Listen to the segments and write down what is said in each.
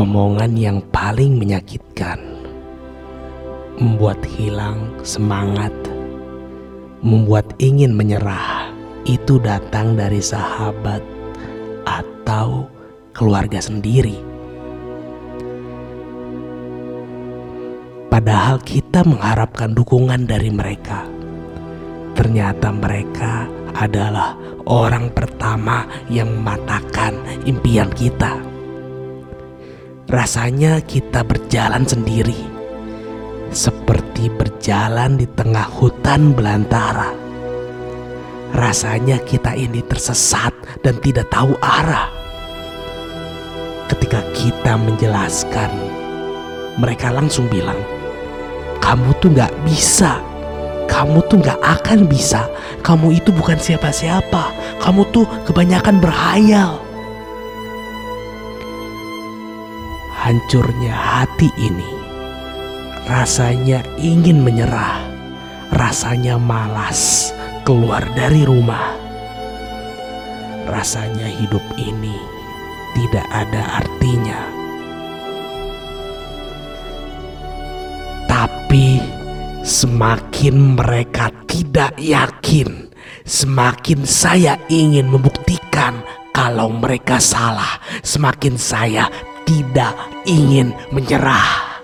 Omongan yang paling menyakitkan membuat hilang semangat, membuat ingin menyerah. Itu datang dari sahabat atau keluarga sendiri. Padahal kita mengharapkan dukungan dari mereka. Ternyata mereka adalah orang pertama yang mematahkan impian kita. Rasanya kita berjalan sendiri, seperti berjalan di tengah hutan belantara. Rasanya kita ini tersesat dan tidak tahu arah. Ketika kita menjelaskan, mereka langsung bilang, "Kamu tuh gak bisa, kamu tuh gak akan bisa. Kamu itu bukan siapa-siapa, kamu tuh kebanyakan berhayal." Hancurnya hati ini, rasanya ingin menyerah, rasanya malas keluar dari rumah. Rasanya hidup ini tidak ada artinya. Tapi semakin mereka tidak yakin, semakin saya ingin membuktikan kalau mereka salah, semakin saya tidak ingin menyerah.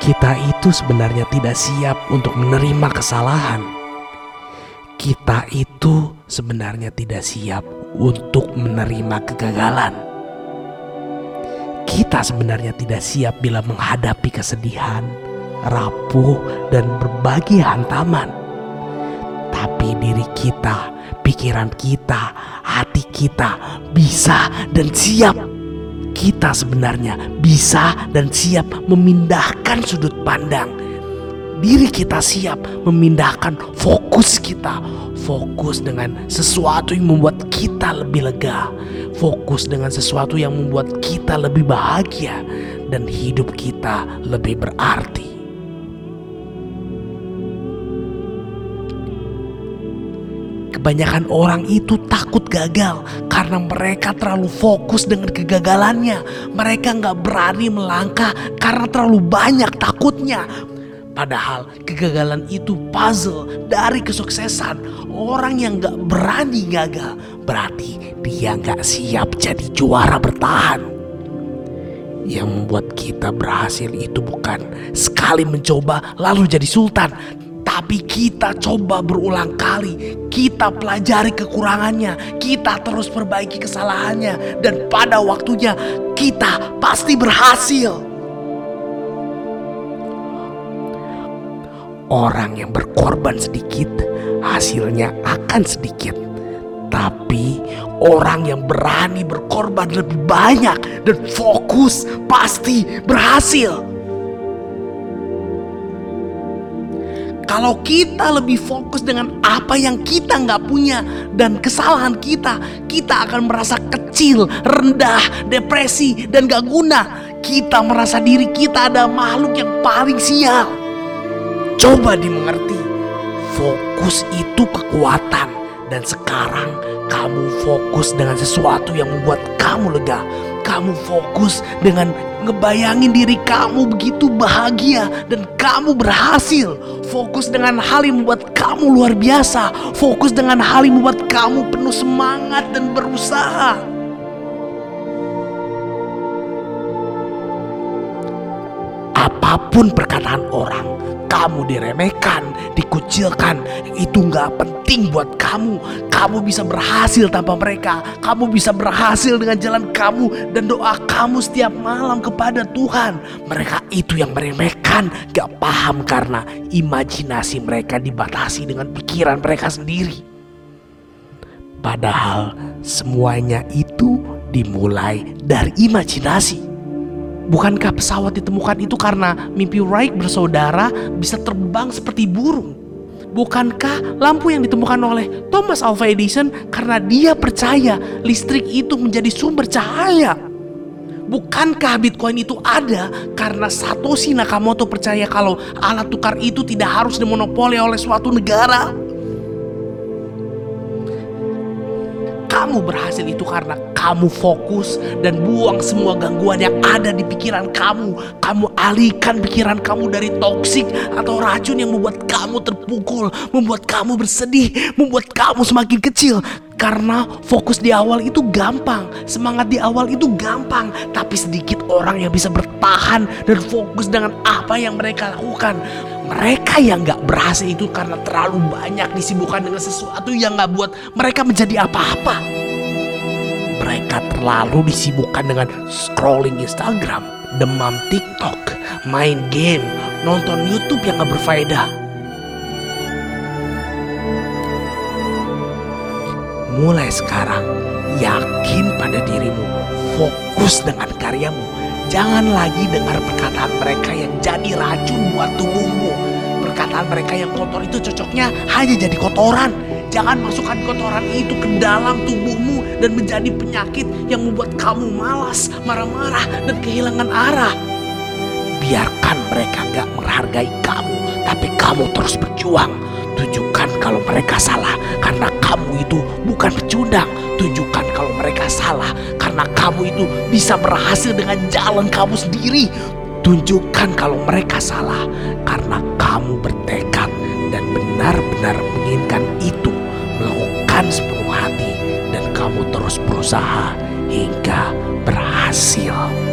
Kita itu sebenarnya tidak siap untuk menerima kesalahan. Kita itu sebenarnya tidak siap untuk menerima kegagalan. Kita sebenarnya tidak siap bila menghadapi kesedihan, rapuh, dan berbagai hantaman. Tapi diri kita, pikiran kita, hati kita bisa dan siap kita sebenarnya bisa dan siap memindahkan sudut pandang. Diri kita siap memindahkan fokus kita. Fokus dengan sesuatu yang membuat kita lebih lega. Fokus dengan sesuatu yang membuat kita lebih bahagia. Dan hidup kita lebih berarti. Kebanyakan orang itu takut gagal karena mereka terlalu fokus dengan kegagalannya. Mereka nggak berani melangkah karena terlalu banyak takutnya. Padahal kegagalan itu puzzle dari kesuksesan. Orang yang nggak berani gagal berarti dia nggak siap jadi juara bertahan. Yang membuat kita berhasil itu bukan sekali mencoba lalu jadi sultan, tapi kita coba berulang kali, kita pelajari kekurangannya, kita terus perbaiki kesalahannya, dan pada waktunya kita pasti berhasil. Orang yang berkorban sedikit, hasilnya akan sedikit. Tapi orang yang berani berkorban lebih banyak dan fokus pasti berhasil. Kalau kita lebih fokus dengan apa yang kita nggak punya dan kesalahan kita, kita akan merasa kecil, rendah, depresi, dan gak guna. Kita merasa diri kita ada makhluk yang paling sial. Coba dimengerti, fokus itu kekuatan. Dan sekarang kamu fokus dengan sesuatu yang membuat kamu lega. Kamu fokus dengan ngebayangin diri kamu begitu bahagia dan kamu berhasil. Fokus dengan hal yang membuat kamu luar biasa. Fokus dengan hal yang membuat kamu penuh semangat dan berusaha. Apa pun perkataan orang, kamu diremehkan, dikucilkan, itu nggak penting buat kamu. Kamu bisa berhasil tanpa mereka. Kamu bisa berhasil dengan jalan kamu dan doa kamu setiap malam kepada Tuhan. Mereka itu yang meremehkan, gak paham karena imajinasi mereka dibatasi dengan pikiran mereka sendiri. Padahal semuanya itu dimulai dari imajinasi. Bukankah pesawat ditemukan itu karena mimpi Wright bersaudara bisa terbang seperti burung? Bukankah lampu yang ditemukan oleh Thomas Alva Edison karena dia percaya listrik itu menjadi sumber cahaya? Bukankah Bitcoin itu ada karena Satoshi Nakamoto percaya kalau alat tukar itu tidak harus dimonopoli oleh suatu negara? Kamu berhasil itu karena kamu fokus dan buang semua gangguan yang ada di pikiran kamu. Kamu alihkan pikiran kamu dari toksik atau racun yang membuat kamu terpukul, membuat kamu bersedih, membuat kamu semakin kecil. Karena fokus di awal itu gampang, semangat di awal itu gampang, tapi sedikit orang yang bisa bertahan dan fokus dengan apa yang mereka lakukan. Mereka yang gak berhasil itu karena terlalu banyak disibukkan dengan sesuatu yang gak buat mereka menjadi apa-apa. Terlalu disibukkan dengan scrolling Instagram, demam TikTok, main game, nonton YouTube yang gak berfaedah. Mulai sekarang, yakin pada dirimu, fokus dengan karyamu. Jangan lagi dengar perkataan mereka yang jadi racun buat tubuhmu. Perkataan mereka yang kotor itu cocoknya hanya jadi kotoran. Jangan masukkan kotoran itu ke dalam tubuhmu dan menjadi penyakit yang membuat kamu malas, marah-marah, dan kehilangan arah. Biarkan mereka gak menghargai kamu, tapi kamu terus berjuang. Tunjukkan kalau mereka salah karena kamu itu bukan pecundang. Tunjukkan kalau mereka salah karena kamu itu bisa berhasil dengan jalan kamu sendiri. Tunjukkan kalau mereka salah karena kamu berusaha hingga berhasil.